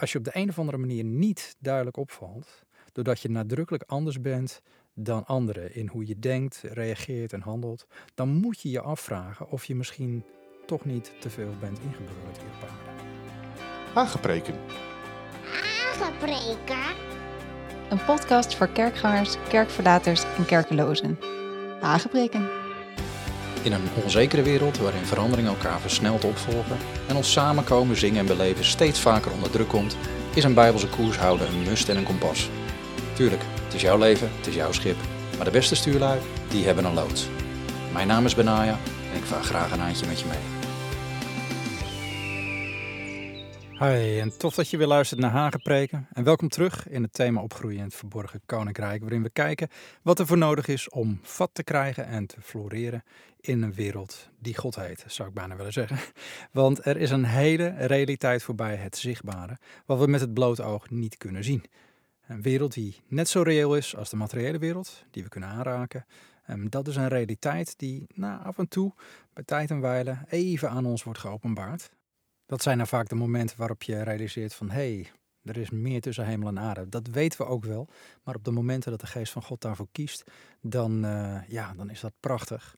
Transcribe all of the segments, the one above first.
als je op de een of andere manier niet duidelijk opvalt, doordat je nadrukkelijk anders bent dan anderen in hoe je denkt, reageert en handelt, dan moet je je afvragen of je misschien toch niet te veel bent ingeburgerd hier op aarde. Aangepreken. Aangepreken. Een podcast voor kerkgangers, kerkverlaters en kerkelozen. Aangepreken. In een onzekere wereld waarin veranderingen elkaar versneld opvolgen en ons samenkomen, zingen en beleven steeds vaker onder druk komt, is een bijbelse koers houden een must en een kompas. Tuurlijk, het is jouw leven, het is jouw schip, maar de beste stuurlui, die hebben een loods. Mijn naam is Benaya en ik vaar graag een eindje met je mee. Hi, en tof dat je weer luistert naar Hagenpreken. En welkom terug in het thema Opgroeien in het Verborgen Koninkrijk, waarin we kijken wat er voor nodig is om vat te krijgen en te floreren in een wereld die God heet, zou ik bijna willen zeggen. Want er is een hele realiteit voorbij het zichtbare, wat we met het blote oog niet kunnen zien. Een wereld die net zo reëel is als de materiële wereld, die we kunnen aanraken. En dat is een realiteit die nou, af en toe, bij tijd en wijle, even aan ons wordt geopenbaard. Dat zijn nou vaak de momenten waarop je realiseert van hé, hey, er is meer tussen hemel en aarde. Dat weten we ook wel. Maar op de momenten dat de geest van God daarvoor kiest, dan, uh, ja, dan is dat prachtig.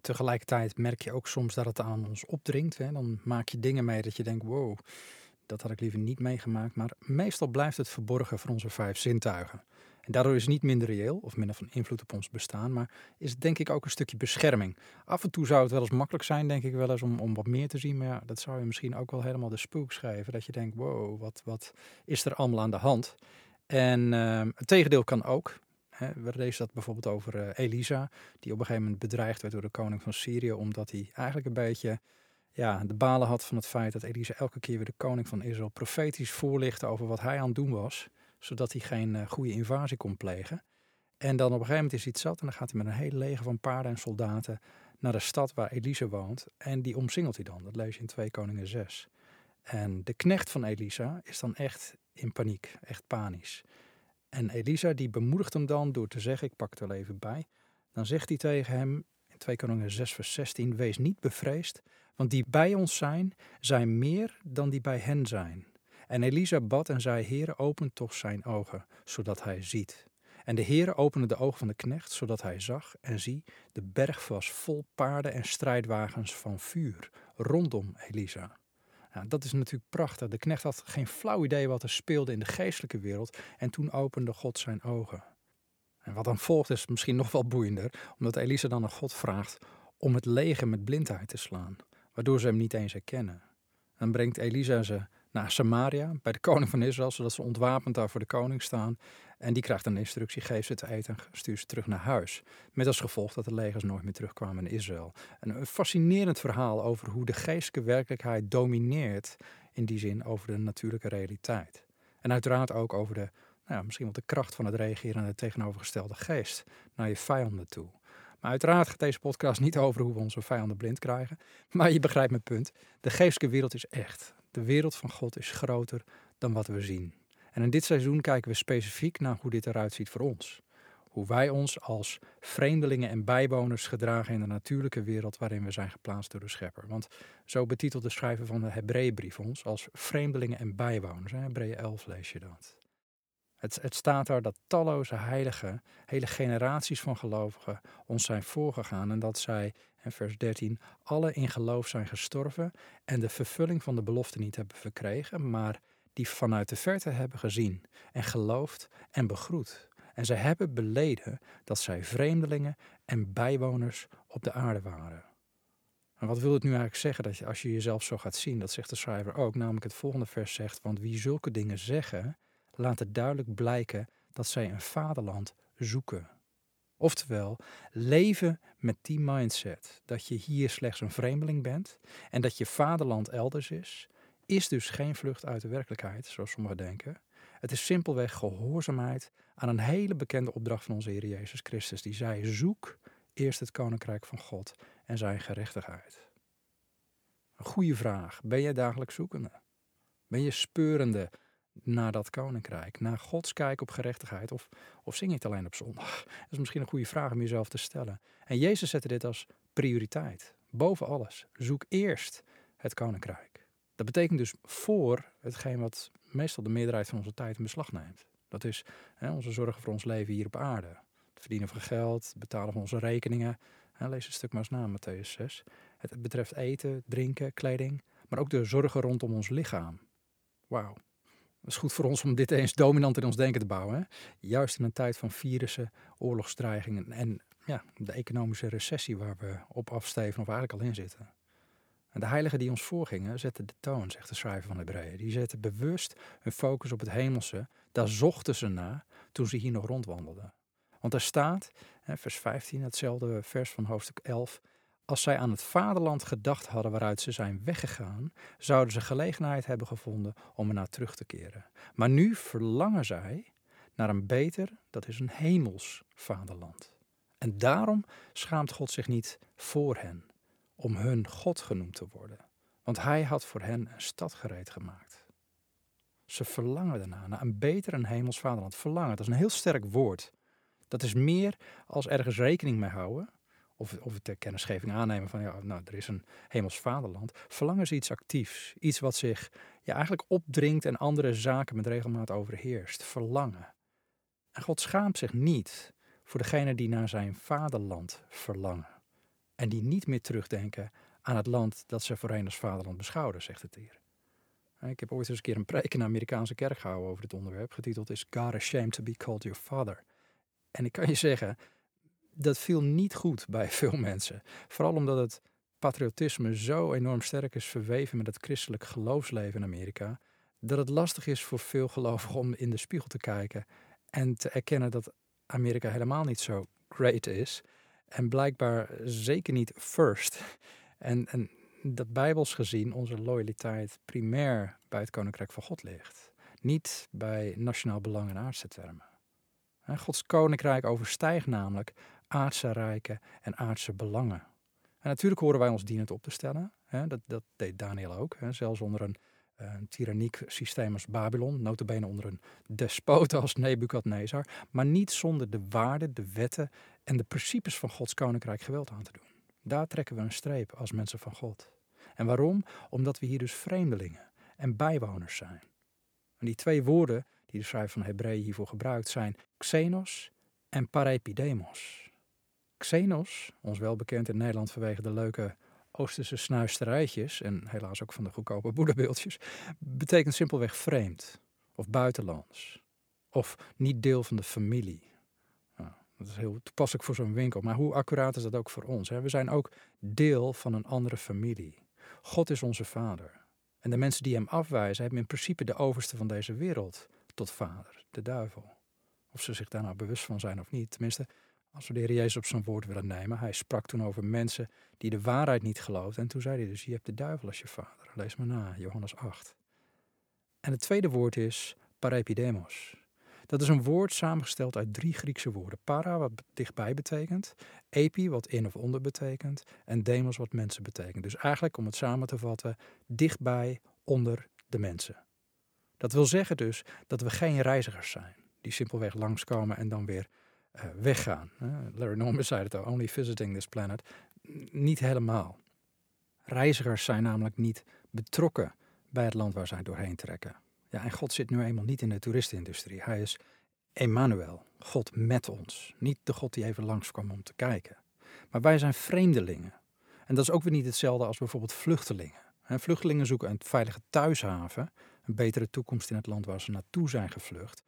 Tegelijkertijd merk je ook soms dat het aan ons opdringt. Hè? Dan maak je dingen mee dat je denkt, wow, dat had ik liever niet meegemaakt. Maar meestal blijft het verborgen voor onze vijf zintuigen. En daardoor is het niet minder reëel of minder van invloed op ons bestaan, maar is het denk ik ook een stukje bescherming. Af en toe zou het wel eens makkelijk zijn, denk ik wel eens, om, om wat meer te zien. Maar ja, dat zou je misschien ook wel helemaal de spook schrijven. Dat je denkt, wow, wat, wat is er allemaal aan de hand? En uh, het tegendeel kan ook. We lezen dat bijvoorbeeld over uh, Elisa, die op een gegeven moment bedreigd werd door de koning van Syrië, omdat hij eigenlijk een beetje ja, de balen had van het feit dat Elisa elke keer weer de koning van Israël profetisch voorlichtte over wat hij aan het doen was zodat hij geen uh, goede invasie kon plegen. En dan op een gegeven moment is hij zat en dan gaat hij met een hele leger van paarden en soldaten naar de stad waar Elisa woont. En die omsingelt hij dan. Dat lees je in 2 Koningen 6. En de knecht van Elisa is dan echt in paniek, echt panisch. En Elisa die bemoedigt hem dan door te zeggen, ik pak het wel even bij. Dan zegt hij tegen hem in 2 Koningen 6 vers 16, wees niet bevreesd, want die bij ons zijn, zijn meer dan die bij hen zijn. En Elisa bad en zei, Heere, open toch zijn ogen, zodat hij ziet. En de Heere opende de ogen van de knecht, zodat hij zag, en zie, de berg was vol paarden en strijdwagens van vuur, rondom Elisa. Nou, dat is natuurlijk prachtig. De knecht had geen flauw idee wat er speelde in de geestelijke wereld, en toen opende God zijn ogen. En wat dan volgt is misschien nog wel boeiender, omdat Elisa dan aan God vraagt om het leger met blindheid te slaan, waardoor ze hem niet eens herkennen. Dan brengt Elisa ze naar Samaria bij de koning van Israël, zodat ze ontwapend daar voor de koning staan. En die krijgt een instructie, geef ze te eten en stuur ze terug naar huis. Met als gevolg dat de legers nooit meer terugkwamen in Israël. een fascinerend verhaal over hoe de geestelijke werkelijkheid domineert, in die zin over de natuurlijke realiteit. En uiteraard ook over de, nou ja, misschien wel de kracht van het reageren naar de tegenovergestelde geest, naar je vijanden toe. Maar uiteraard gaat deze podcast niet over hoe we onze vijanden blind krijgen. Maar je begrijpt mijn punt. De geestelijke wereld is echt. De wereld van God is groter dan wat we zien. En in dit seizoen kijken we specifiek naar hoe dit eruit ziet voor ons. Hoe wij ons als vreemdelingen en bijwoners gedragen in de natuurlijke wereld waarin we zijn geplaatst door de Schepper. Want zo betitelt de schrijver van de Hebreeënbrief ons als vreemdelingen en bijwoners. Hebreeën 11 lees je dat. Het, het, staat daar dat talloze heiligen, hele generaties van gelovigen ons zijn voorgegaan en dat zij en vers 13, alle in geloof zijn gestorven en de vervulling van de belofte niet hebben verkregen, maar die vanuit de verte hebben gezien en geloofd en begroet. En zij hebben beleden dat zij vreemdelingen en bijwoners op de aarde waren. En wat wil het nu eigenlijk zeggen dat je, als je jezelf zo gaat zien? Dat zegt de schrijver ook, namelijk het volgende vers zegt, want wie zulke dingen zeggen, laat het duidelijk blijken dat zij een vaderland zoeken. Oftewel, leven met die mindset dat je hier slechts een vreemdeling bent en dat je vaderland elders is, is dus geen vlucht uit de werkelijkheid, zoals sommigen denken. Het is simpelweg gehoorzaamheid aan een hele bekende opdracht van onze Heer Jezus Christus, die zei: zoek eerst het koninkrijk van God en zijn gerechtigheid. Een goede vraag. Ben je dagelijks zoekende? Ben je speurende naar dat koninkrijk, naar Gods kijk op gerechtigheid? Of, of zing je het alleen op zondag? Dat is misschien een goede vraag om jezelf te stellen. En Jezus zette dit als prioriteit. Boven alles. Zoek eerst het koninkrijk. Dat betekent dus voor hetgeen wat meestal de meerderheid van onze tijd in beslag neemt. Dat is hè, onze zorgen voor ons leven hier op aarde. Het verdienen van geld, het betalen van onze rekeningen. Lees een stuk maar eens na, Matthäus 6. Het betreft eten, drinken, kleding, maar ook de zorgen rondom ons lichaam. Wauw. Het is goed voor ons om dit eens dominant in ons denken te bouwen. Hè? Juist in een tijd van virussen, oorlogsdreigingen en ja, de economische recessie waar we op afsteven of eigenlijk al in zitten. En de heiligen die ons voorgingen zetten de toon, zegt de schrijver van Hebreeën. Die zetten bewust hun focus op het hemelse. Daar zochten ze naar toen ze hier nog rondwandelden. Want er staat, vers 15, hetzelfde vers van hoofdstuk 11. Als zij aan het vaderland gedacht hadden waaruit ze zijn weggegaan, zouden ze gelegenheid hebben gevonden om er naar terug te keren. Maar nu verlangen zij naar een beter, dat is een hemels vaderland. En daarom schaamt God zich niet voor hen, om hun God genoemd te worden. Want hij had voor hen een stad gereed gemaakt. Ze verlangen daarna, naar een beter en hemels vaderland. Verlangen, dat is een heel sterk woord. Dat is meer als ergens rekening mee houden, of, of ter kennisgeving aannemen van, ja, nou, er is een hemels vaderland. Verlangen is iets actiefs, iets wat zich ja, eigenlijk opdringt en andere zaken met regelmaat overheerst. Verlangen. En God schaamt zich niet voor degene die naar zijn vaderland verlangen. En die niet meer terugdenken aan het land dat ze voorheen als vaderland beschouwden, zegt het hier. Ik heb ooit eens een keer een preek in de Amerikaanse kerk gehouden over dit onderwerp, getiteld Is God ashamed to be called your father? En ik kan je zeggen, dat viel niet goed bij veel mensen. Vooral omdat het patriotisme zo enorm sterk is verweven met het christelijk geloofsleven in Amerika, dat het lastig is voor veel gelovigen om in de spiegel te kijken en te erkennen dat Amerika helemaal niet zo great is. En blijkbaar zeker niet first. En, en dat bijbels gezien onze loyaliteit primair bij het Koninkrijk van God ligt. Niet bij nationaal belang en aardse termen. Gods Koninkrijk overstijgt namelijk aardse rijken en aardse belangen. En natuurlijk horen wij ons dienend op te stellen. Dat, dat deed Daniel ook. Zelfs onder een een tyranniek systeem als Babylon, notabene onder een despoot als Nebukadnezar, maar niet zonder de waarden, de wetten en de principes van Gods koninkrijk geweld aan te doen. Daar trekken we een streep als mensen van God. En waarom? Omdat we hier dus vreemdelingen en bijwoners zijn. En die twee woorden die de schrijver van Hebreeën hiervoor gebruikt zijn xenos en parepidemos. Xenos, ons wel bekend in Nederland vanwege de leuke Oosterse snuisterijtjes, en helaas ook van de goedkope boeddhabeeldjes, betekent simpelweg vreemd of buitenlands of niet deel van de familie. Dat is heel toepasselijk voor zo'n winkel, maar hoe accuraat is dat ook voor ons? Hè? We zijn ook deel van een andere familie. God is onze vader. En de mensen die hem afwijzen, hebben in principe de overste van deze wereld tot vader, de duivel. Of ze zich daar nou bewust van zijn of niet. Tenminste, als we de Heer Jezus op zijn woord willen nemen. Hij sprak toen over mensen die de waarheid niet geloofden. En toen zei hij dus, je hebt de duivel als je vader. Lees maar na, Johannes 8. En het tweede woord is parepidemos. Dat is een woord samengesteld uit drie Griekse woorden. Para, wat dichtbij betekent. Epi, wat in of onder betekent. En demos, wat mensen betekent. Dus eigenlijk, om het samen te vatten, dichtbij, onder de mensen. Dat wil zeggen dus dat we geen reizigers zijn. Die simpelweg langskomen en dan weer weggaan. Larry Norman zei het al, only visiting this planet. Niet helemaal. Reizigers zijn namelijk niet betrokken bij het land waar zij doorheen trekken. Ja, en God zit nu eenmaal niet in de toeristenindustrie. Hij is Emmanuel, God met ons. Niet de God die even langskwam om te kijken. Maar wij zijn vreemdelingen. En dat is ook weer niet hetzelfde als bijvoorbeeld vluchtelingen. vluchtelingen zoeken een veilige thuishaven, een betere toekomst in het land waar ze naartoe zijn gevlucht.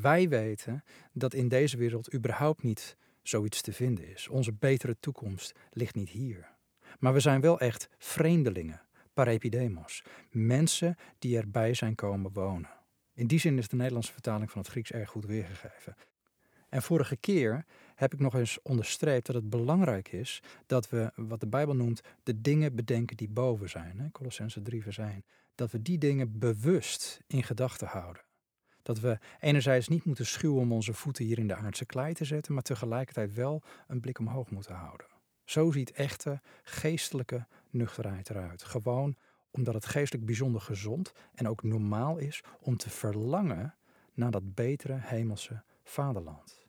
Wij weten dat in deze wereld überhaupt niet zoiets te vinden is. Onze betere toekomst ligt niet hier. Maar we zijn wel echt vreemdelingen, parepidemos, mensen die erbij zijn komen wonen. In die zin is de Nederlandse vertaling van het Grieks erg goed weergegeven. En vorige keer heb ik nog eens onderstreept dat het belangrijk is dat we, wat de Bijbel noemt, de dingen bedenken die boven zijn. Colossense 3 vers 1. Dat we die dingen bewust in gedachten houden. Dat we enerzijds niet moeten schuwen om onze voeten hier in de aardse klei te zetten, maar tegelijkertijd wel een blik omhoog moeten houden. Zo ziet echte geestelijke nuchterheid eruit. Gewoon omdat het geestelijk bijzonder gezond en ook normaal is om te verlangen naar dat betere hemelse vaderland.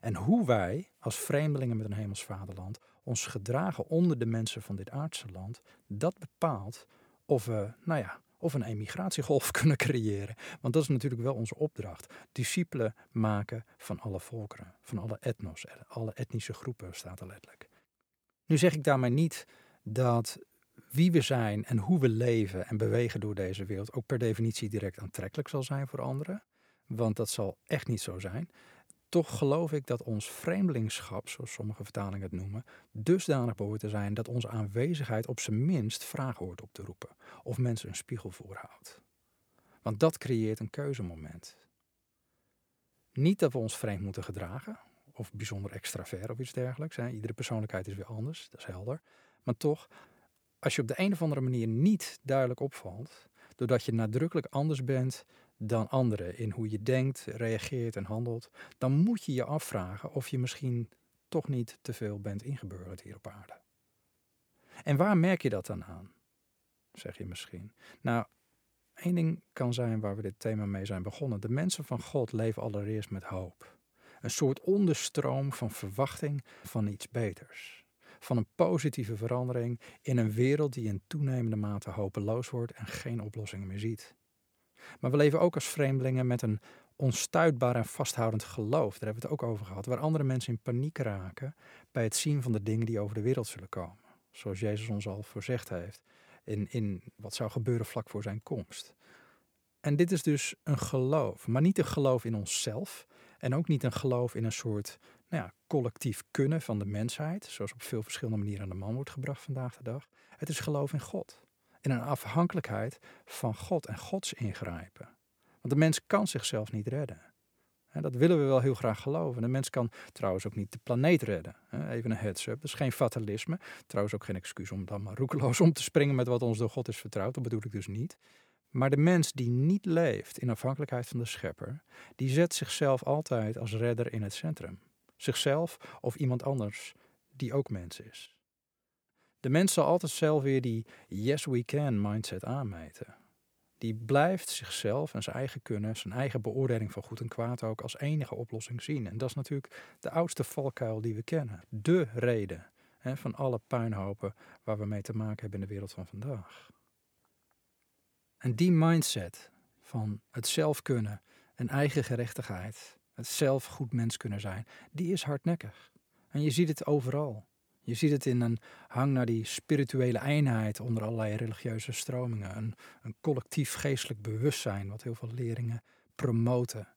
En hoe wij als vreemdelingen met een hemels vaderland ons gedragen onder de mensen van dit aardse land, dat bepaalt of we, nou ja, of een emigratiegolf kunnen creëren. Want dat is natuurlijk wel onze opdracht. Discipelen maken van alle volkeren, van alle etnos, alle etnische groepen staat er letterlijk. Nu zeg ik daarmee niet dat wie we zijn en hoe we leven en bewegen door deze wereld ook per definitie direct aantrekkelijk zal zijn voor anderen. Want dat zal echt niet zo zijn. Toch geloof ik dat ons vreemdelingschap, zoals sommige vertalingen het noemen, dusdanig behoort te zijn dat onze aanwezigheid op zijn minst vragen hoort op te roepen of mensen een spiegel voorhoudt. Want dat creëert een keuzemoment. Niet dat we ons vreemd moeten gedragen, of bijzonder extravert of iets dergelijks. Hè. Iedere persoonlijkheid is weer anders, dat is helder. Maar toch, als je op de een of andere manier niet duidelijk opvalt, doordat je nadrukkelijk anders bent dan anderen in hoe je denkt, reageert en handelt, dan moet je je afvragen of je misschien toch niet te veel bent ingeburgerd hier op aarde. En waar merk je dat dan aan? Zeg je misschien. Nou, één ding kan zijn waar we dit thema mee zijn begonnen. De mensen van God leven allereerst met hoop. Een soort onderstroom van verwachting van iets beters van een positieve verandering in een wereld die in toenemende mate hopeloos wordt en geen oplossingen meer ziet. Maar we leven ook als vreemdelingen met een onstuitbaar en vasthoudend geloof. Daar hebben we het ook over gehad. Waar andere mensen in paniek raken bij het zien van de dingen die over de wereld zullen komen. Zoals Jezus ons al voorzegd heeft. In, in wat zou gebeuren vlak voor zijn komst. En dit is dus een geloof. Maar niet een geloof in onszelf. En ook niet een geloof in een soort nou ja, collectief kunnen van de mensheid, zoals op veel verschillende manieren aan de man wordt gebracht vandaag de dag. Het is geloof in God. In een afhankelijkheid van God en Gods ingrijpen. Want de mens kan zichzelf niet redden. Dat willen we wel heel graag geloven. De mens kan trouwens ook niet de planeet redden. Even een heads-up. Dat is geen fatalisme. Trouwens ook geen excuus om dan maar roekeloos om te springen met wat ons door God is vertrouwd. Dat bedoel ik dus niet. Maar de mens die niet leeft in afhankelijkheid van de schepper, die zet zichzelf altijd als redder in het centrum zichzelf of iemand anders die ook mens is. De mens zal altijd zelf weer die yes we can mindset aanmeten. Die blijft zichzelf en zijn eigen kunnen, zijn eigen beoordeling van goed en kwaad ook als enige oplossing zien. En dat is natuurlijk de oudste valkuil die we kennen. De reden hè, van alle puinhopen waar we mee te maken hebben in de wereld van vandaag. En die mindset van het zelf kunnen en eigen gerechtigheid, het zelf goed mens kunnen zijn, die is hardnekkig. En je ziet het overal. Je ziet het in een hang naar die spirituele eenheid onder allerlei religieuze stromingen. Een, een collectief geestelijk bewustzijn, wat heel veel leerlingen promoten.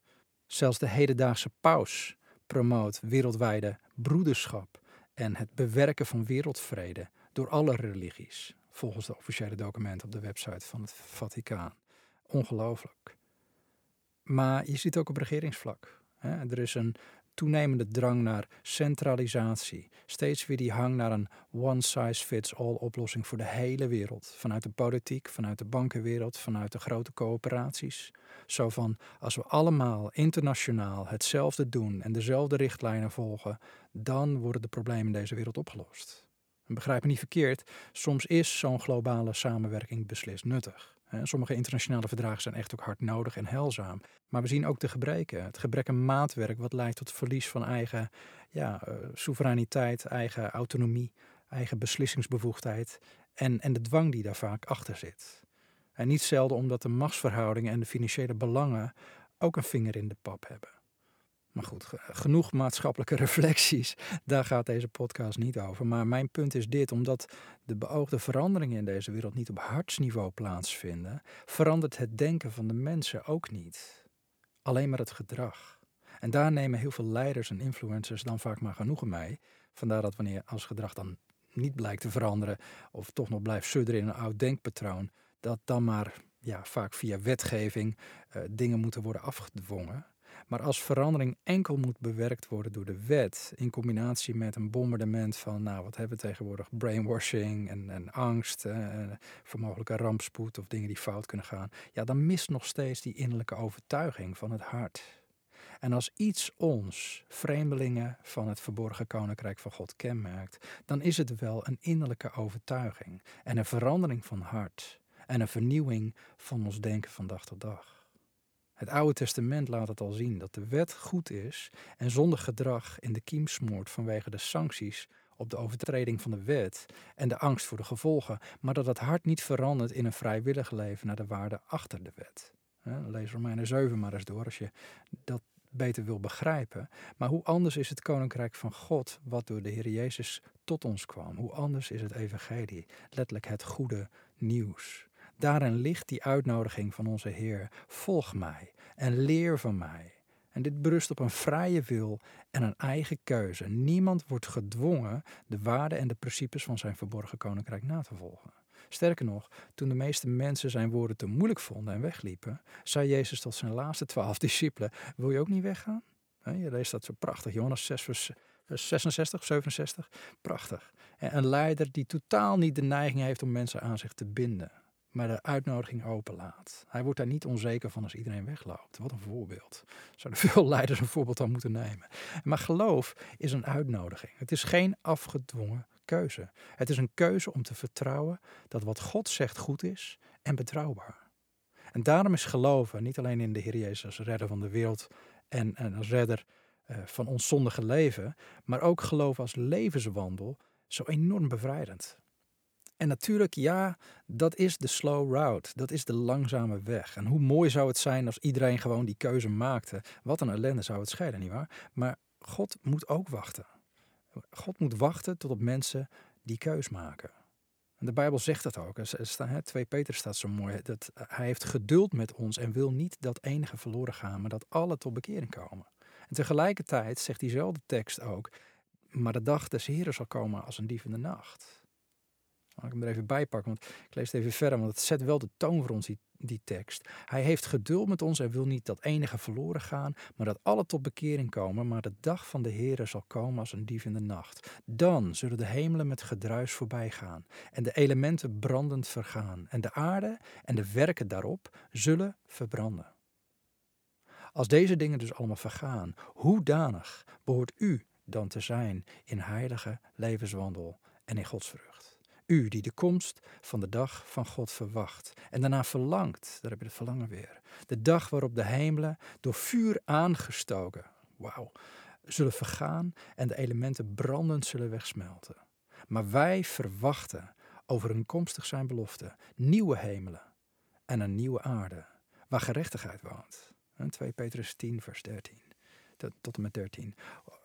Zelfs de hedendaagse paus promoot wereldwijde broederschap en het bewerken van wereldvrede door alle religies, volgens de officiële documenten op de website van het Vaticaan. Ongelooflijk. Maar je ziet ook op regeringsvlak. Er is een toenemende drang naar centralisatie. Steeds weer die hang naar een one-size-fits-all oplossing voor de hele wereld. Vanuit de politiek, vanuit de bankenwereld, vanuit de grote coöperaties. Zo van, als we allemaal internationaal hetzelfde doen en dezelfde richtlijnen volgen, dan worden de problemen in deze wereld opgelost. En begrijp me niet verkeerd, soms is zo'n globale samenwerking beslist nuttig. Sommige internationale verdragen zijn echt ook hard nodig en heilzaam. Maar we zien ook de gebreken. Het gebrek aan maatwerk wat leidt tot verlies van eigen ja, uh, soevereiniteit, eigen autonomie, eigen beslissingsbevoegdheid en, en de dwang die daar vaak achter zit. En niet zelden omdat de machtsverhoudingen en de financiële belangen ook een vinger in de pap hebben. Maar goed, genoeg maatschappelijke reflecties. Daar gaat deze podcast niet over. Maar mijn punt is dit: omdat de beoogde veranderingen in deze wereld niet op hartsniveau plaatsvinden, verandert het denken van de mensen ook niet. Alleen maar het gedrag. En daar nemen heel veel leiders en influencers dan vaak maar genoegen mee. Vandaar dat wanneer als gedrag dan niet blijkt te veranderen, of toch nog blijft sudderen in een oud denkpatroon, dat dan maar ja, vaak via wetgeving uh, dingen moeten worden afgedwongen. Maar als verandering enkel moet bewerkt worden door de wet, in combinatie met een bombardement van, nou wat hebben we tegenwoordig, brainwashing en, en angst, eh, voor mogelijke rampspoed of dingen die fout kunnen gaan, ja, dan mist nog steeds die innerlijke overtuiging van het hart. En als iets ons, vreemdelingen van het verborgen koninkrijk van God, kenmerkt, dan is het wel een innerlijke overtuiging en een verandering van hart en een vernieuwing van ons denken van dag tot dag. Het Oude Testament laat het al zien dat de wet goed is en zonder gedrag in de kiem smoort vanwege de sancties op de overtreding van de wet en de angst voor de gevolgen, maar dat het hart niet verandert in een vrijwillig leven naar de waarde achter de wet. Lees Romeinen 7 maar eens door als je dat beter wil begrijpen. Maar hoe anders is het koninkrijk van God, wat door de Heer Jezus tot ons kwam? Hoe anders is het evangelie, letterlijk het goede nieuws? Daarin ligt die uitnodiging van onze Heer: volg mij en leer van mij. En dit berust op een vrije wil en een eigen keuze. Niemand wordt gedwongen de waarden en de principes van zijn verborgen koninkrijk na te volgen. Sterker nog, toen de meeste mensen zijn woorden te moeilijk vonden en wegliepen, zei Jezus tot zijn laatste twaalf discipelen: Wil je ook niet weggaan? Je leest dat zo prachtig, Johannes 6, vers 66, 67. Prachtig. En een leider die totaal niet de neiging heeft om mensen aan zich te binden maar de uitnodiging openlaat. Hij wordt daar niet onzeker van als iedereen wegloopt. Wat een voorbeeld. Zouden veel leiders een voorbeeld aan moeten nemen. Maar geloof is een uitnodiging. Het is geen afgedwongen keuze. Het is een keuze om te vertrouwen dat wat God zegt goed is en betrouwbaar. En daarom is geloven niet alleen in de Heer Jezus als redder van de wereld en, en als redder uh, van ons zondige leven, maar ook geloven als levenswandel zo enorm bevrijdend. En natuurlijk, ja, dat is de slow route. Dat is de langzame weg. En hoe mooi zou het zijn als iedereen gewoon die keuze maakte. Wat een ellende zou het scheiden, nietwaar? Maar God moet ook wachten. God moet wachten tot op mensen die keus maken. En de Bijbel zegt dat ook. 2 Peter staat zo mooi. Dat hij heeft geduld met ons en wil niet dat enige verloren gaan, maar dat alle tot bekering komen. En tegelijkertijd zegt diezelfde tekst ook, maar de dag des Heren zal komen als een dief in de nacht. Mag ik hem er even bij pakken, want ik lees het even verder, want het zet wel de toon voor ons, die, die tekst. Hij heeft geduld met ons en wil niet dat enige verloren gaan, maar dat alle tot bekering komen. Maar de dag van de Heere zal komen als een dief in de nacht. Dan zullen de hemelen met gedruis voorbij gaan en de elementen brandend vergaan. En de aarde en de werken daarop zullen verbranden. Als deze dingen dus allemaal vergaan, hoe danig behoort u dan te zijn in heilige levenswandel en in godsvrucht? U die de komst van de dag van God verwacht en daarna verlangt, daar heb je het verlangen weer. De dag waarop de hemelen door vuur aangestoken, wauw, zullen vergaan en de elementen brandend zullen wegsmelten. Maar wij verwachten over een komstig zijn belofte nieuwe hemelen en een nieuwe aarde waar gerechtigheid woont. 2 Petrus 10, vers 13 tot en met 13.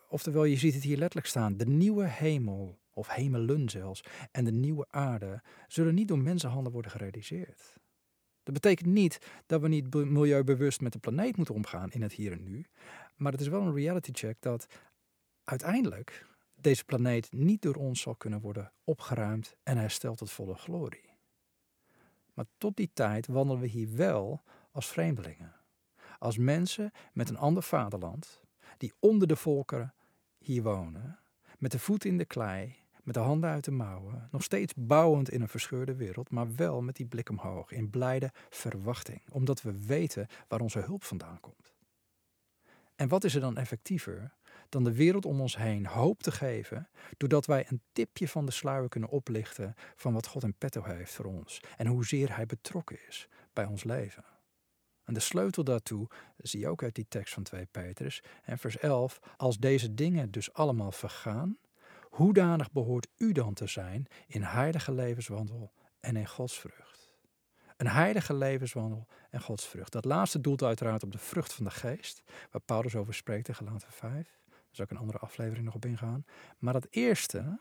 Oftewel, je ziet het hier letterlijk staan: de nieuwe hemel of hemelen zelfs, en de nieuwe aarde zullen niet door mensenhanden worden gerealiseerd. Dat betekent niet dat we niet milieubewust met de planeet moeten omgaan in het hier en nu, maar het is wel een reality check dat uiteindelijk deze planeet niet door ons zal kunnen worden opgeruimd en hersteld tot volle glorie. Maar tot die tijd wandelen we hier wel als vreemdelingen, als mensen met een ander vaderland, die onder de volkeren hier wonen, met de voet in de klei met de handen uit de mouwen, nog steeds bouwend in een verscheurde wereld, maar wel met die blik omhoog, in blijde verwachting, omdat we weten waar onze hulp vandaan komt. En wat is er dan effectiever dan de wereld om ons heen hoop te geven, doordat wij een tipje van de sluier kunnen oplichten van wat God in petto heeft voor ons en hoezeer Hij betrokken is bij ons leven. En de sleutel daartoe zie je ook uit die tekst van 2 Petrus en vers 11. Als deze dingen dus allemaal vergaan, Hoedanig behoort u dan te zijn in heilige levenswandel en in godsvrucht? Een heilige levenswandel en godsvrucht. Dat laatste doelt uiteraard op de vrucht van de geest, waar Paulus over spreekt in Galaten 5. Daar zal ik een andere aflevering nog op ingaan. Maar dat eerste,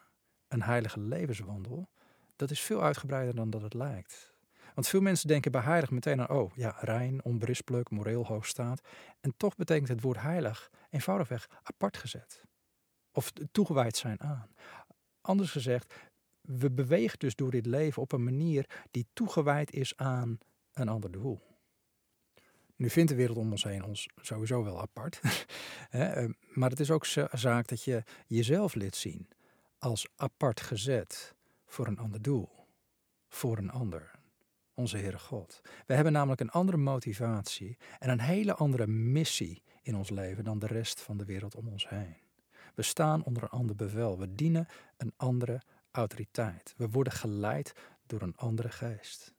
een heilige levenswandel, dat is veel uitgebreider dan dat het lijkt. Want veel mensen denken bij heilig meteen aan, oh ja, rein, onberispelijk, moreel hoog staat. En toch betekent het woord heilig eenvoudigweg apart gezet of toegewijd zijn aan. Anders gezegd, we bewegen dus door dit leven op een manier die toegewijd is aan een ander doel. Nu vindt de wereld om ons heen ons sowieso wel apart. Eh, maar het is ook zaak dat je jezelf liet zien als apart gezet voor een ander doel. Voor een ander. Onze Heere God. We hebben namelijk een andere motivatie en een hele andere missie in ons leven dan de rest van de wereld om ons heen. We staan onder een ander bevel. We dienen een andere autoriteit. We worden geleid door een andere geest.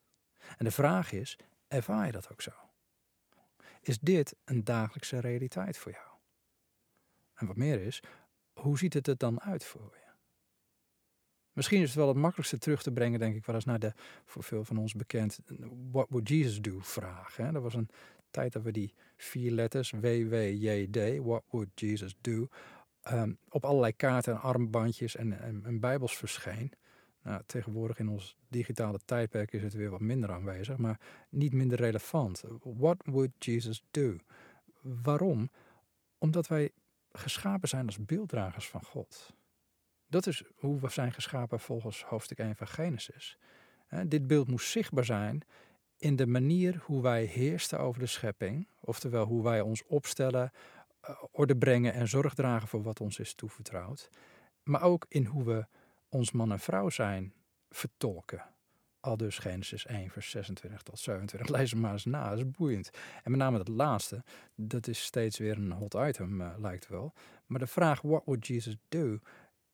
En de vraag is: ervaar je dat ook zo? Is dit een dagelijkse realiteit voor jou? En wat meer is, hoe ziet het er dan uit voor je? Misschien is het wel het makkelijkste terug te brengen, denk ik, wel eens naar de, voor veel van ons bekend, What would Jesus do vraag. Hè? Dat was een tijd dat we die vier letters, W, W, J, D, What would Jesus do, um, op allerlei kaarten en armbandjes en, en, bijbels verscheen. Nou, tegenwoordig in ons digitale tijdperk is het weer wat minder aanwezig, maar niet minder relevant. What would Jesus do? Waarom? Omdat wij geschapen zijn als beelddragers van God. Dat is hoe we zijn geschapen volgens hoofdstuk 1 van Genesis. Dit beeld moest zichtbaar zijn in de manier hoe wij heersten over de schepping, oftewel hoe wij ons opstellen, orde brengen en zorg dragen voor wat ons is toevertrouwd, maar ook in hoe we ons man en vrouw zijn vertolken. Al dus Genesis 1, vers 26 tot 27. Lees hem maar eens na, dat is boeiend. En met name dat laatste, dat is steeds weer een hot item, uh, lijkt wel. Maar de vraag, what would Jesus do,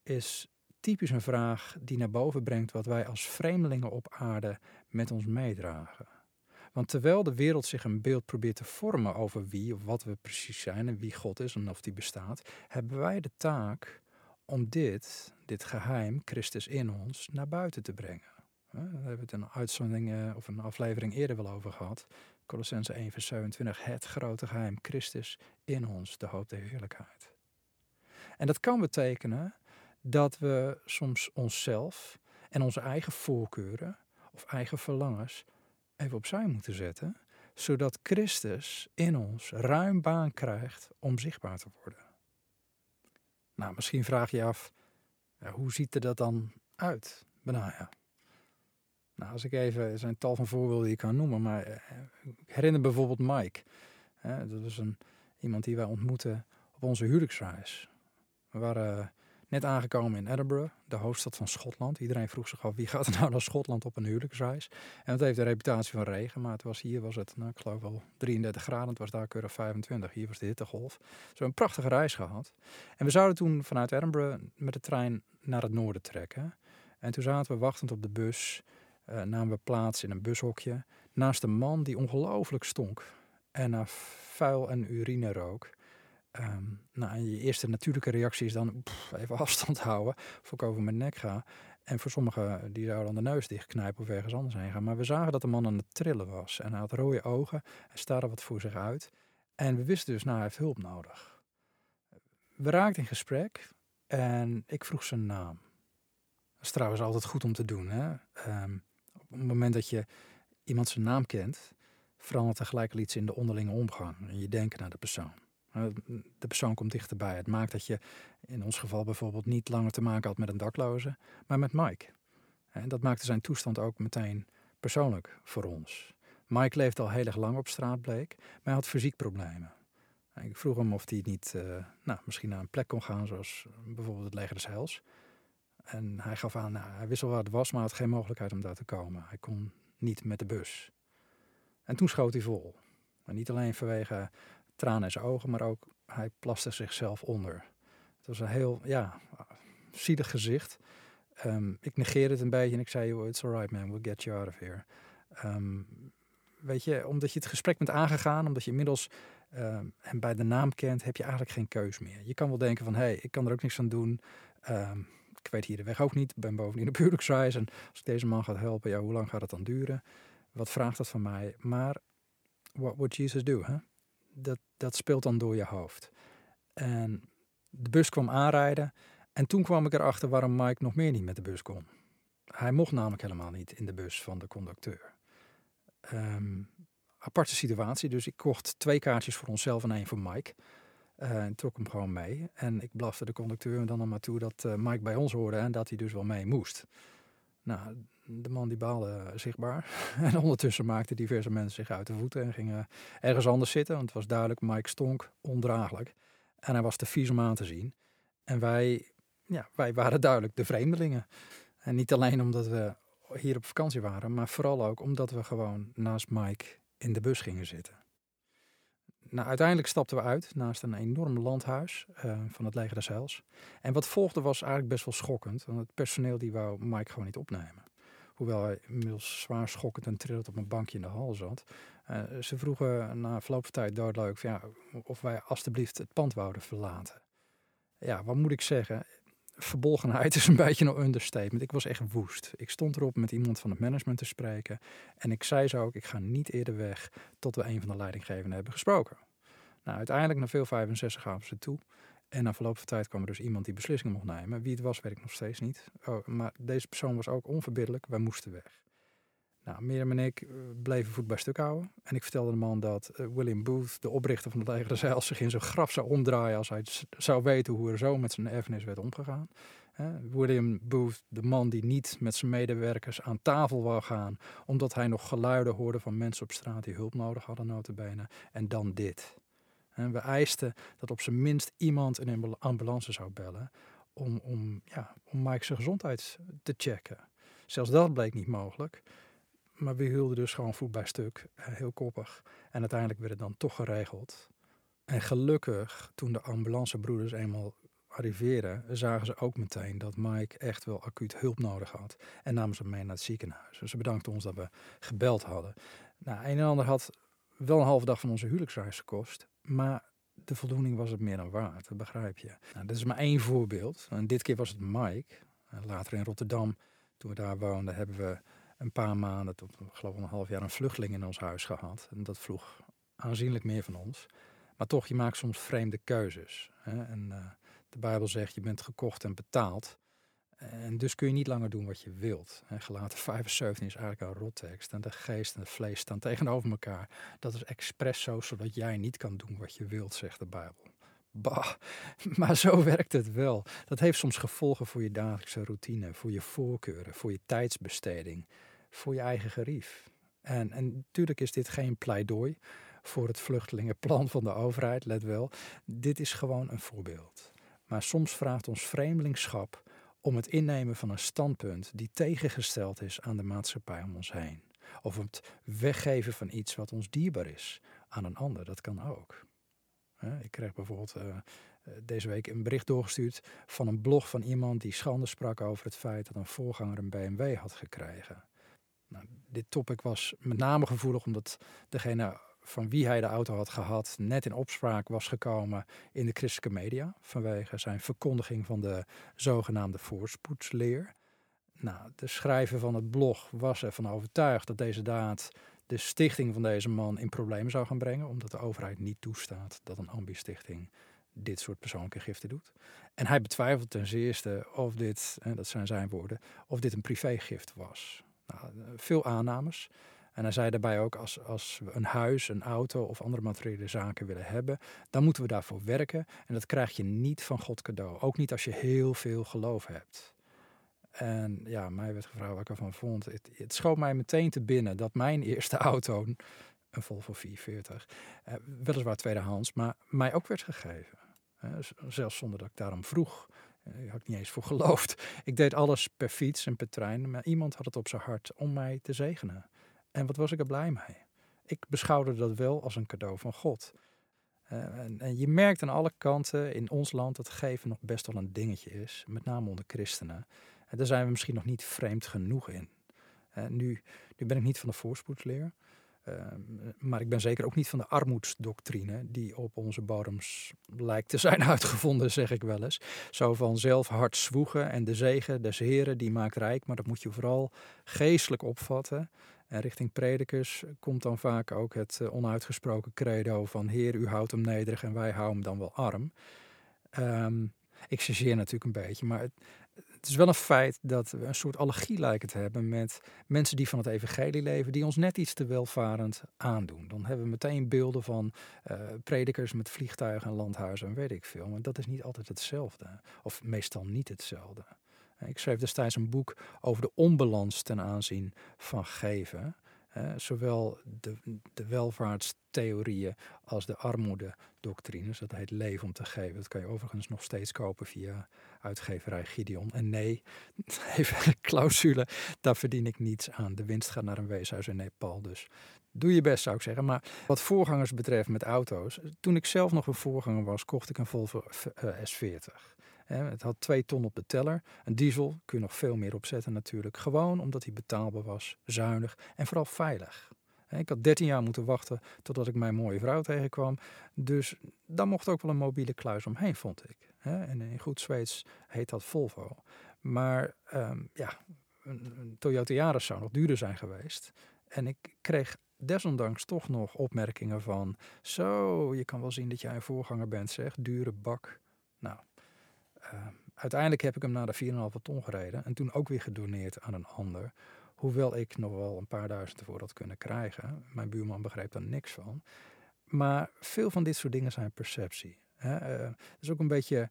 is typisch een vraag die naar boven brengt wat wij als vreemdelingen op aarde met ons meedragen. Want terwijl de wereld zich een beeld probeert te vormen over wie of wat we precies zijn en wie God is en of die bestaat, hebben wij de taak om dit, dit geheim, Christus in ons, naar buiten te brengen. Daar hebben we het een uitzending eh, of een aflevering eerder wel over gehad. Colossense 1 vers 27, het grote geheim, Christus in ons, de hoop der heerlijkheid. En dat kan betekenen dat we soms onszelf en onze eigen voorkeuren of eigen verlangens even opzij moeten zetten, zodat Christus in ons ruim baan krijgt om zichtbaar te worden. Nou, misschien vraag je je af, hoe ziet er dat dan uit, Benaya? Nou, als ik even, er zijn tal van voorbeelden die ik kan noemen, maar eh, ik herinner bijvoorbeeld Mike. dat was een, iemand die wij ontmoeten op onze huwelijksreis. We waren net aangekomen in Edinburgh, de hoofdstad van Schotland. Iedereen vroeg zich af, wie gaat er nou naar Schotland op een huwelijksreis? En het heeft de reputatie van regen, maar het was, hier was het, nou, ik geloof wel 33 graden. Het was daar keurig 25. Hier was de hittegolf. Zo een prachtige reis gehad. En we zouden toen vanuit Edinburgh met de trein naar het noorden trekken. En toen zaten we wachtend op de bus, uh, namen we plaats in een bushokje, naast een man die ongelooflijk stonk en naar vuil en urine rook. Um, nou, en je eerste natuurlijke reactie is dan even afstand houden, voor ik over mijn nek ga. En voor sommigen, die zouden dan de neus dichtknijpen of ergens anders heen gaan. Maar we zagen dat de man aan het trillen was. En hij had rode ogen, hij staarde wat voor zich uit. En we wisten dus, nou, hij heeft hulp nodig. We raakten in gesprek en ik vroeg zijn naam. Dat is trouwens altijd goed om te doen. Hè? Um, op het moment dat je iemand zijn naam kent, verandert er gelijk al iets in de onderlinge omgang. En je denken naar de persoon. De persoon komt dichterbij. Het maakt dat je in ons geval bijvoorbeeld niet langer te maken had met een dakloze, maar met Mike. En dat maakte zijn toestand ook meteen persoonlijk voor ons. Mike leefde al heel erg lang op straat, bleek, maar hij had fysiek problemen. Ik vroeg hem of hij niet uh, nou, misschien naar een plek kon gaan, zoals bijvoorbeeld het leger des Heils. En hij gaf aan, nou, hij wist wel waar het was, maar had geen mogelijkheid om daar te komen. Hij kon niet met de bus. En toen schoot hij vol. Maar niet alleen vanwege tranen in zijn ogen, maar ook hij plaste zichzelf onder. Het was een heel, ja, zielig gezicht. Um, ik negeerde het een beetje en ik zei, it's alright man, we'll get you out of here. Um, weet je, omdat je het gesprek bent aangegaan, omdat je inmiddels um, hem bij de naam kent, heb je eigenlijk geen keus meer. Je kan wel denken van, hé, hey, ik kan er ook niks aan doen. ik weet hier de weg ook niet, ik ben bovendien op huwelijksreis en als ik deze man ga helpen, ja, hoe lang gaat het dan duren? Wat vraagt dat van mij? Maar what would Jesus do, hè? Dat, dat speelt dan door je hoofd. En de bus kwam aanrijden. En toen kwam ik erachter waarom Mike nog meer niet met de bus kon. Hij mocht namelijk helemaal niet in de bus van de conducteur. Um, aparte situatie. Dus ik kocht twee kaartjes voor onszelf en één voor Mike. Uh, en trok hem gewoon mee. En ik blafte de conducteur dan nog maar toe dat uh, Mike bij ons hoorde en dat hij dus wel mee moest. Nou, de man die baalde zichtbaar. En ondertussen maakten diverse mensen zich uit de voeten en gingen ergens anders zitten. Want het was duidelijk, Mike stonk ondraaglijk. En hij was te vies om aan te zien. En wij, ja, wij waren duidelijk de vreemdelingen. En niet alleen omdat we hier op vakantie waren, maar vooral ook omdat we gewoon naast Mike in de bus gingen zitten. Nou, uiteindelijk stapten we uit naast een enorm landhuis uh, van het leger des Heils. En wat volgde was eigenlijk best wel schokkend, want het personeel die wou Mike gewoon niet opnemen. Hoewel hij inmiddels zwaar schokkend en trillend op een bankje in de hal zat. Uh, ze vroegen na verloop van tijd van, ja, of wij alstublieft het pand wouden verlaten. Ja, wat moet ik zeggen? verbolgenheid is een beetje een understatement. Ik was echt woest. Ik stond erop met iemand van het management te spreken. En ik zei zo ook, ik ga niet eerder weg tot we een van de leidinggevenden hebben gesproken. Nou, uiteindelijk na veel 65 gaven ze toe. En na verloop van tijd kwam er dus iemand die beslissingen mocht nemen. Wie het was, weet ik nog steeds niet. Oh, maar deze persoon was ook onverbiddelijk. Wij moesten weg. Nou, Mirjam en ik eh, bleven voet bij stuk houden. En ik vertelde de man dat eh, William Booth, de oprichter van het leger zeil, zich in zijn graf zou omdraaien als hij zou weten hoe er zo met zijn erfenis werd omgegaan. William Booth, de man die niet met zijn medewerkers aan tafel wou gaan, omdat hij nog geluiden hoorde van mensen op straat die hulp nodig hadden, notabene. En dan dit. We eisten dat op zijn minst iemand een ambulance zou bellen om, om, ja, om Mike zijn gezondheid te checken. Zelfs dat bleek niet mogelijk. Maar we hielden dus gewoon voet bij stuk, eh, heel koppig. En uiteindelijk werd het dan toch geregeld. En gelukkig, toen de ambulancebroeders eenmaal arriveerden, zagen ze ook meteen dat Mike echt wel acuut hulp nodig had. En namen ze mee naar het ziekenhuis. Dus ze bedankten ons dat we gebeld hadden. Nou, een en ander had wel een halve dag van onze huwelijksreis gekost. Maar de voldoening was het meer dan waard, dat begrijp je. Nou, dit is maar één voorbeeld. En dit keer was het Mike. Later in Rotterdam, toen we daar woonden, hebben we een paar maanden tot geloof ik een half jaar een vluchteling in ons huis gehad. En dat vroeg aanzienlijk meer van ons. Maar toch, je maakt soms vreemde keuzes. Hè? En uh, de Bijbel zegt, je bent gekocht en betaald. En dus kun je niet langer doen wat je wilt. Gelaten 75 is eigenlijk een rottekst. En de geest en het vlees staan tegenover elkaar. Dat is expres zo, zodat jij niet kan doen wat je wilt, zegt de Bijbel. Bah, maar zo werkt het wel. Dat heeft soms gevolgen voor je dagelijkse routine, voor je voorkeuren, voor je tijdsbesteding voor je eigen gerief. En, en natuurlijk is dit geen pleidooi voor het vluchtelingenplan van de overheid, let wel. Dit is gewoon een voorbeeld. Maar soms vraagt ons vreemdelingschap om het innemen van een standpunt die tegengesteld is aan de maatschappij om ons heen. Of het weggeven van iets wat ons dierbaar is aan een ander, dat kan ook. Ik kreeg bijvoorbeeld uh, deze week een bericht doorgestuurd van een blog van iemand die schande sprak over het feit dat een voorganger een BMW had gekregen. Nou, dit topic was met name gevoelig omdat degene van wie hij de auto had gehad net in opspraak was gekomen in de christelijke media vanwege zijn verkondiging van de zogenaamde voorspoedsleer. Nou, de schrijver van het blog was ervan overtuigd dat deze daad de stichting van deze man in problemen zou gaan brengen, omdat de overheid niet toestaat dat een ambi-stichting dit soort persoonlijke giften doet. En hij betwijfelt ten zeerste of dit, dat zijn zijn woorden, of dit een privégift was. Nou, veel aannames. En hij zei daarbij ook, als, als we een huis, een auto of andere materiële zaken willen hebben, dan moeten we daarvoor werken. En dat krijg je niet van God cadeau. Ook niet als je heel veel geloof hebt. En ja, mij werd gevraagd wat ik ervan vond. Het, het schoot mij meteen te binnen dat mijn eerste auto, een Volvo 440, eh, weliswaar tweedehands, maar mij ook werd gegeven. Eh, zelfs zonder dat ik daarom vroeg. Eh, ik had niet eens voor geloofd. Ik deed alles per fiets en per trein, maar iemand had het op zijn hart om mij te zegenen. En wat was ik er blij mee? Ik beschouwde dat wel als een cadeau van God. Uh, en, en, je merkt aan alle kanten in ons land dat geven nog best wel een dingetje is, met name onder christenen. En daar zijn we misschien nog niet vreemd genoeg in. Uh, nu, nu ben ik niet van de voorspoedsleer. Ehm, maar ik ben zeker ook niet van de armoedsdoctrine die op onze bodems lijkt te zijn uitgevonden, zeg ik wel eens. Zo van zelf hard zwoegen en de zegen des Heren die maakt rijk, maar dat moet je vooral geestelijk opvatten. En richting predikers komt dan vaak ook het eh, onuitgesproken credo van Heer, u houdt hem nederig en wij houden hem dan wel arm. Um, ik chargeer natuurlijk een beetje, maar het, het is wel een feit dat we een soort allergie lijken te hebben met mensen die van het evangelie leven, die ons net iets te welvarend aandoen. Dan hebben we meteen beelden van uh, predikers met vliegtuigen en landhuizen en weet ik veel. Maar dat is niet altijd hetzelfde, of meestal niet hetzelfde. Ik schreef destijds een boek over de onbalans ten aanzien van geven zowel de, de welvaartstheorieën als de armoededoctrines. Dat heet Leven om te geven. Dat kan je overigens nog steeds kopen via uitgeverij Gideon. En nee, even clausule, daar verdien ik niets aan. De winst gaat naar een weeshuis in Nepal. Dus doe je best zou ik zeggen. Maar wat voorgangers betreft met auto's. Toen ik zelf nog een voorganger was, kocht ik een Volvo eh, S40. Het had twee ton op de teller. Een diesel kun je nog veel meer opzetten natuurlijk. Gewoon omdat hij betaalbaar was, zuinig en vooral veilig. Ik had 13 jaar moeten wachten totdat ik mijn mooie vrouw tegenkwam. Dus daar mocht ook wel een mobiele kluis omheen, vond ik. En in goed Zweeds heet dat Volvo. Maar ehm, ja, een Toyota Yaris zou nog duurder zijn geweest. En ik kreeg desondanks toch nog opmerkingen van... Zo, je kan wel zien dat jij een voorganger bent, zeg. Dure bak. Nou, uh, uiteindelijk heb ik hem naar de 4,5 ton gereden. En toen ook weer gedoneerd aan een ander. Hoewel ik nog wel een paar duizend ervoor had kunnen krijgen. Mijn buurman begreep daar niks van. Maar veel van dit soort dingen zijn perceptie. Hè? Uh, is ook een beetje...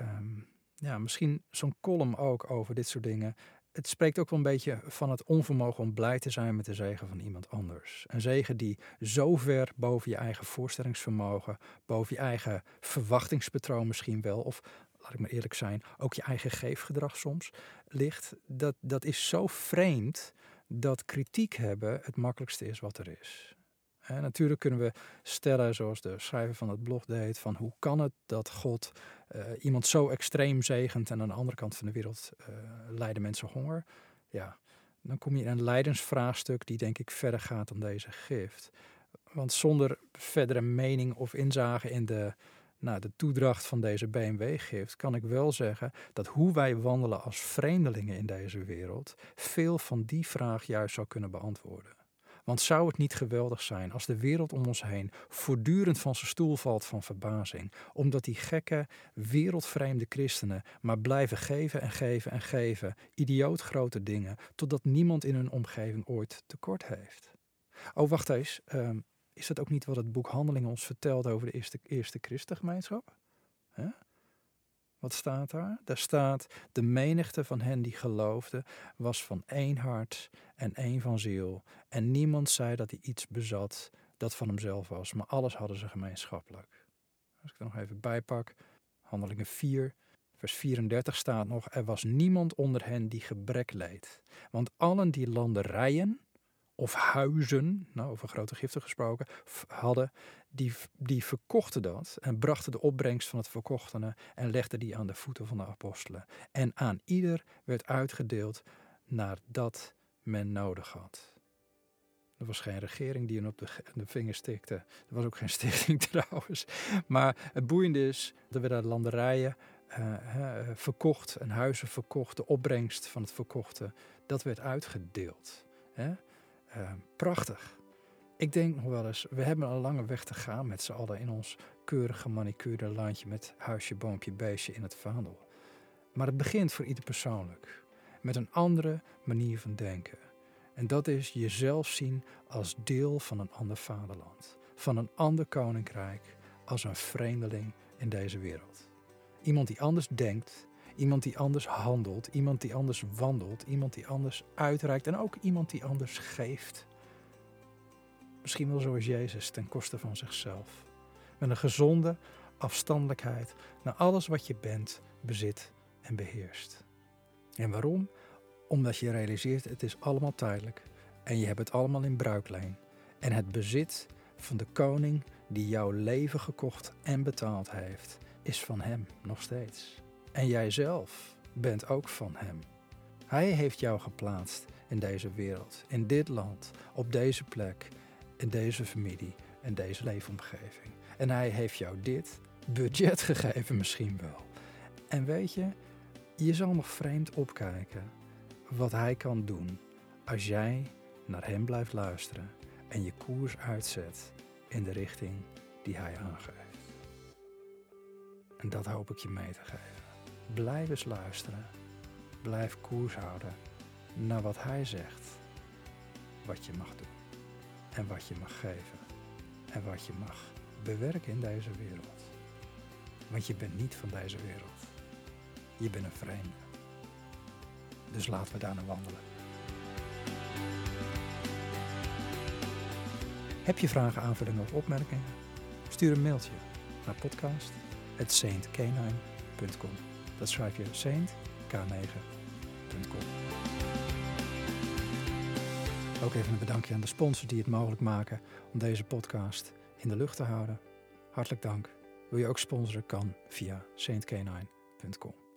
Um, ja, misschien zo'n column ook over dit soort dingen het spreekt ook wel een beetje van het onvermogen om blij te zijn met de zegen van iemand anders. Een zegen die zo ver boven je eigen voorstellingsvermogen, boven je eigen verwachtingspatroon misschien wel, of laat ik maar eerlijk zijn, ook je eigen geefgedrag soms ligt. Dat, dat is zo vreemd dat kritiek hebben het makkelijkste is wat er is. Natuurlijk kunnen we stellen, zoals de schrijver van het blog deed, van hoe kan het dat God uh, iemand zo extreem zegent en aan de andere kant van de wereld uh, lijden mensen honger. Ja, dan kom je in een lijdensvraagstuk die denk ik verder gaat dan deze gift. Want zonder verdere mening of inzage in de, nou, de toedracht van deze BMW-gift kan ik wel zeggen dat hoe wij wandelen als vreemdelingen in deze wereld veel van die vraag juist zou kunnen beantwoorden. Want zou het niet geweldig zijn als de wereld om ons heen voortdurend van zijn stoel valt van verbazing, omdat die gekke, wereldvreemde christenen maar blijven geven en geven en geven, idioot grote dingen, totdat niemand in hun omgeving ooit tekort heeft? Oh, wacht eens. Uh, is dat ook niet wat het boek Handelingen ons vertelt over de eerste, eerste christengemeenschap? Wat staat daar? Daar staat: De menigte van hen die geloofden was van één hart en één van ziel. En niemand zei dat hij iets bezat dat van hemzelf was, maar alles hadden ze gemeenschappelijk. Als ik er nog even bijpak, Handelingen 4, vers 34 staat nog: Er was niemand onder hen die gebrek leed. Want allen die landerijen of huizen, nou over grote giften gesproken, hadden, die, die verkochten dat en brachten de opbrengst van het verkochtene en legden die aan de voeten van de apostelen. En aan ieder werd uitgedeeld naar dat men nodig had. Er was geen regering die hen op de, de vinger stikte. Er was ook geen stichting trouwens. Maar het boeiende is, er werden landerijen uh, verkocht en huizen verkocht. De opbrengst van het verkochte, dat werd uitgedeeld. Hè? Uh, prachtig. Ik denk nog wel eens, we hebben een lange weg te gaan met z'n allen in ons keurige manicuurde landje met huisje, boompje, beestje in het vaandel. Maar het begint voor ieder persoonlijk, met een andere manier van denken. En dat is jezelf zien als deel van een ander vaderland, van een ander koninkrijk, als een vreemdeling in deze wereld. Iemand die anders denkt, Iemand die anders handelt, iemand die anders wandelt, iemand die anders uitreikt en ook iemand die anders geeft. Misschien wel zoals Jezus ten koste van zichzelf. Met een gezonde afstandelijkheid naar alles wat je bent, bezit en beheerst. En waarom? Omdat je realiseert het is allemaal tijdelijk en je hebt het allemaal in bruikleen. En het bezit van de koning die jouw leven gekocht en betaald heeft, is van hem nog steeds. En jijzelf bent ook van Hem. Hij heeft jou geplaatst in deze wereld, in dit land, op deze plek, in deze familie, in deze leefomgeving. En Hij heeft jou dit budget gegeven misschien wel. En weet je, je zal nog vreemd opkijken wat Hij kan doen als jij naar Hem blijft luisteren en je koers uitzet in de richting die Hij aangeeft. En dat hoop ik je mee te geven. Blijf eens luisteren. Blijf koers houden naar wat Hij zegt. Wat je mag doen. En wat je mag geven. En wat je mag bewerken in deze wereld. Want je bent niet van deze wereld. Je bent een vreemde. Dus laten we daar naar wandelen. Heb je vragen, aanvullingen of opmerkingen? Stuur een mailtje naar podcast.saintcanine.com. Dat schrijf je saintk9.com. Ook even een bedankje aan de sponsors die het mogelijk maken om deze podcast in de lucht te houden. Hartelijk dank. Wil je ook sponsoren? Kan via saintk9.com.